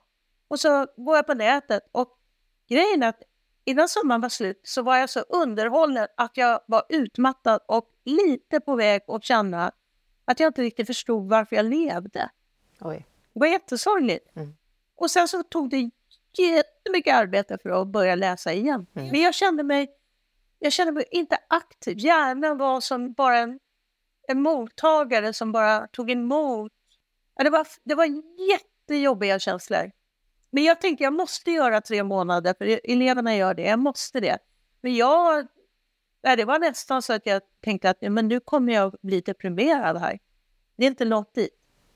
Och så går jag på nätet och grejen är att innan sommaren var slut så var jag så underhållen att jag var utmattad och lite på väg att känna att jag inte riktigt förstod varför jag levde. Oj. Det var jättesorgligt. Mm. Och sen så tog det jättemycket arbete för att börja läsa igen. Mm. Men jag kände mig, jag kände mig inte aktiv. Hjärnan var som bara en, en mottagare som bara tog emot. Ja, det, var, det var jättejobbiga känslor. Men jag tänkte jag måste göra tre månader, för eleverna gör det. Jag måste det. Men jag... Nej, det var nästan så att jag tänkte att men nu kommer jag bli deprimerad här. Det är inte långt dit.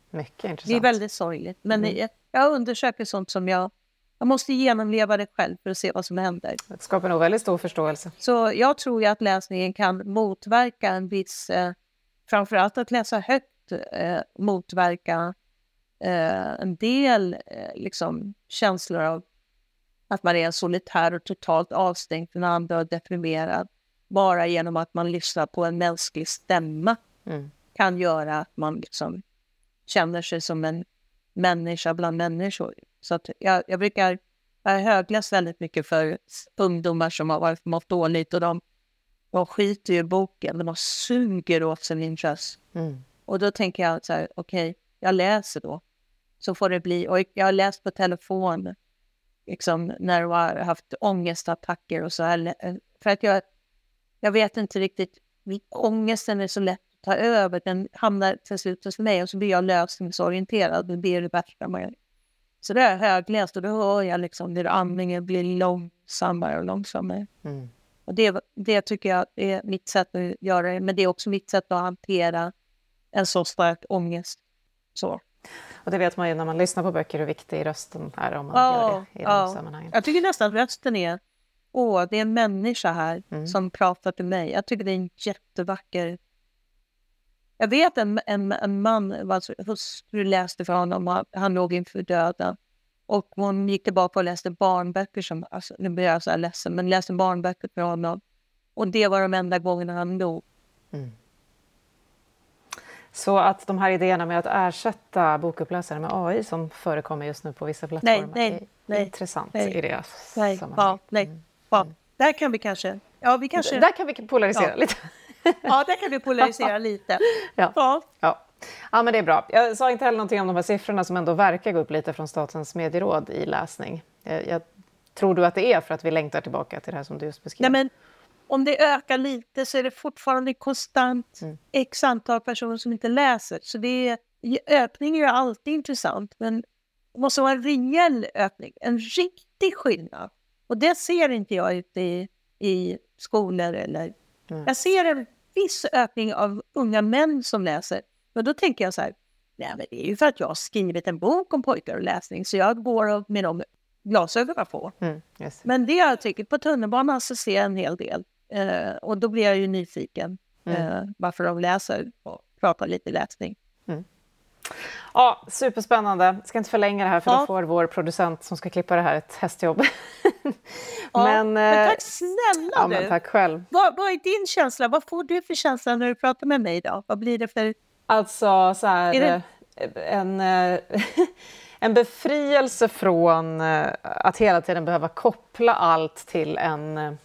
Mycket intressant. Det är väldigt sorgligt. Men mm. jag, jag undersöker sånt som jag... Jag måste genomleva det själv för att se vad som händer. Det skapar nog väldigt stor förståelse. Så jag tror ju att läsningen kan motverka en viss... Eh, framförallt att läsa högt eh, motverka eh, en del eh, liksom, känslor av att man är solitär och totalt avstängd från andra och deprimerad. Bara genom att man lyssnar på en mänsklig stämma mm. kan göra att man liksom känner sig som en människa bland människor. Så att jag, jag brukar jag högläst väldigt mycket för ungdomar som har varit, mått dåligt och de, de skiter i boken, de suger åt sin intresse. Mm. Och då tänker jag så här, okej, okay, jag läser då så får det bli. Och jag har läst på telefon liksom, när du har haft ångestattacker och så. Här, för att jag, jag vet inte riktigt, ångesten är så lätt att ta över. Den hamnar till slut hos mig och så blir jag lösningsorienterad. Det blir det värsta man Så det har jag högläst och då hör jag liksom hur andningen blir långsammare och långsammare. Mm. Och det, det tycker jag är mitt sätt att göra det, men det är också mitt sätt att hantera en så stark ångest. Så. Och det vet man ju när man lyssnar på böcker hur viktig rösten är om man oh, gör det i oh. de sammanhangen. Jag tycker nästan att rösten är, åh, det är en människa här mm. som pratar till mig. Jag tycker det är en jättevacker... Jag vet en, en, en man, alltså, hustru läste för honom, han, han låg inför döden. Och hon gick tillbaka och läste barnböcker, som, alltså, nu blir jag så här ledsen, men läste barnböcker för honom. Och det var de enda gångerna han dog. Mm. Så att de här idéerna med att ersätta bokuppläsare med AI som förekommer just nu på vissa plattformar nej, är nej, intressant nej, i det nej, sammanhanget. ja, nej, ja. Där kan vi kanske... Ja, vi kanske... Där kan vi polarisera Ja. lite. Ja, där kan vi polarisera lite. Ja. Ja. Ja. men det är bra. Jag sa inte heller någonting om de här siffrorna som ändå verkar gå upp lite från Statens medieråd i läsning. Jag, jag, tror du att det är för att vi längtar tillbaka till det här som du just beskrev? Nej, men om det ökar lite så är det fortfarande konstant Mm. x antal personer som inte läser. Så det är, ökning är ju alltid intressant, men det måste vara en rejäl ökning, en riktig skillnad. Och det ser inte jag ute i, i skolor eller... Mm. Jag ser en viss ökning av unga män som läser. Men då tänker jag så här, nej men det är ju för att jag har skrivit en bok om pojkar och läsning, så jag går med de glasögonen på. Mm, just. Men det jag tycker, på tunnelbanan så ser jag en hel del. Eh, och då blir jag ju nyfiken Mm. eh, varför de läser och pratar lite läsning. Ja, superspännande. Ska inte förlänga det här för Ja. då får vår producent som ska klippa det här ett hästjobb. Ja, men, men eh, tack snälla ja, du! tack själv. Vad, vad är din känsla? Vad får du för känsla när du pratar med mig idag? Vad blir det för... Alltså så här, Är det- eh, en, eh, en befrielse från eh, att hela tiden behöva koppla allt till en,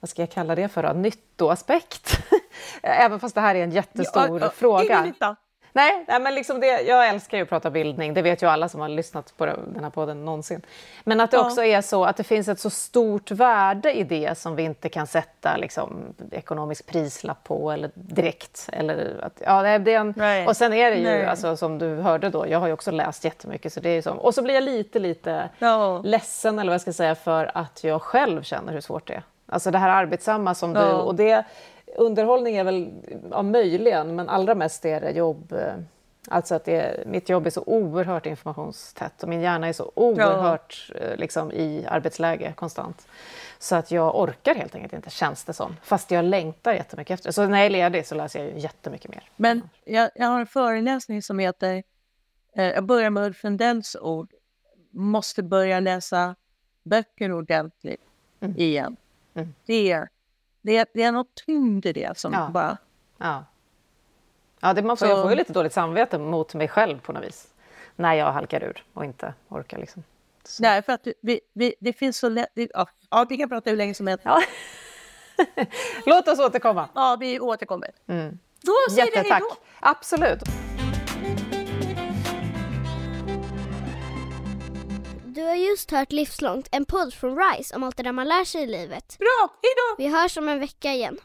vad ska jag kalla det för då, nyttoaspekt. Även fast det här är en jättestor Ja, ja, fråga. ingen nytta. Nej, nej men liksom det, jag älskar ju att prata bildning, det vet ju alla som har lyssnat på den här podden någonsin. Men att det Ja. också är så att det finns ett så stort värde i det som vi inte kan sätta liksom, ekonomisk prislapp på eller direkt. Eller att, ja, det är en, Nej. och sen är det ju, Nej. alltså, som du hörde då, jag har ju också läst jättemycket. Så det är så, och så blir jag lite, lite Ja. ledsen eller vad jag ska säga för att jag själv känner hur svårt det är. Alltså det här arbetsamma som du, Ja. och det, underhållning är väl ja, möjligen, men allra mest är det jobb. eh, Alltså att det, mitt jobb är så oerhört informationstätt och min hjärna är så oerhört eh, liksom, i arbetsläge konstant. Så att jag orkar helt enkelt inte, känns det som. Fast jag längtar jättemycket efter. Så när jag är ledig så läser jag ju jättemycket mer. Men jag, jag har en föreläsning som heter, eh, jag börjar med Ulf Lundells ord, måste börja läsa böcker ordentligt Mm. igen. Mm. Det, det, är, det är något tyngd i det som Ja. bara... Ja. Ja, det, man får, Så- Jag får ju lite dåligt samvete mot mig själv på något vis. När jag halkar ur och inte orkar. Liksom. Så. Nej, för att vi, vi, det finns så lätt... Ja, ja, vi kan prata hur länge som helst. Ja. Låt oss återkomma. Ja, vi återkommer. Mm. Då säger vi hej då. Absolut. Du har just hört Livslångt, en podd från RISE om allt det där man lär sig i livet. Bra, hej då! Vi hörs om en vecka igen.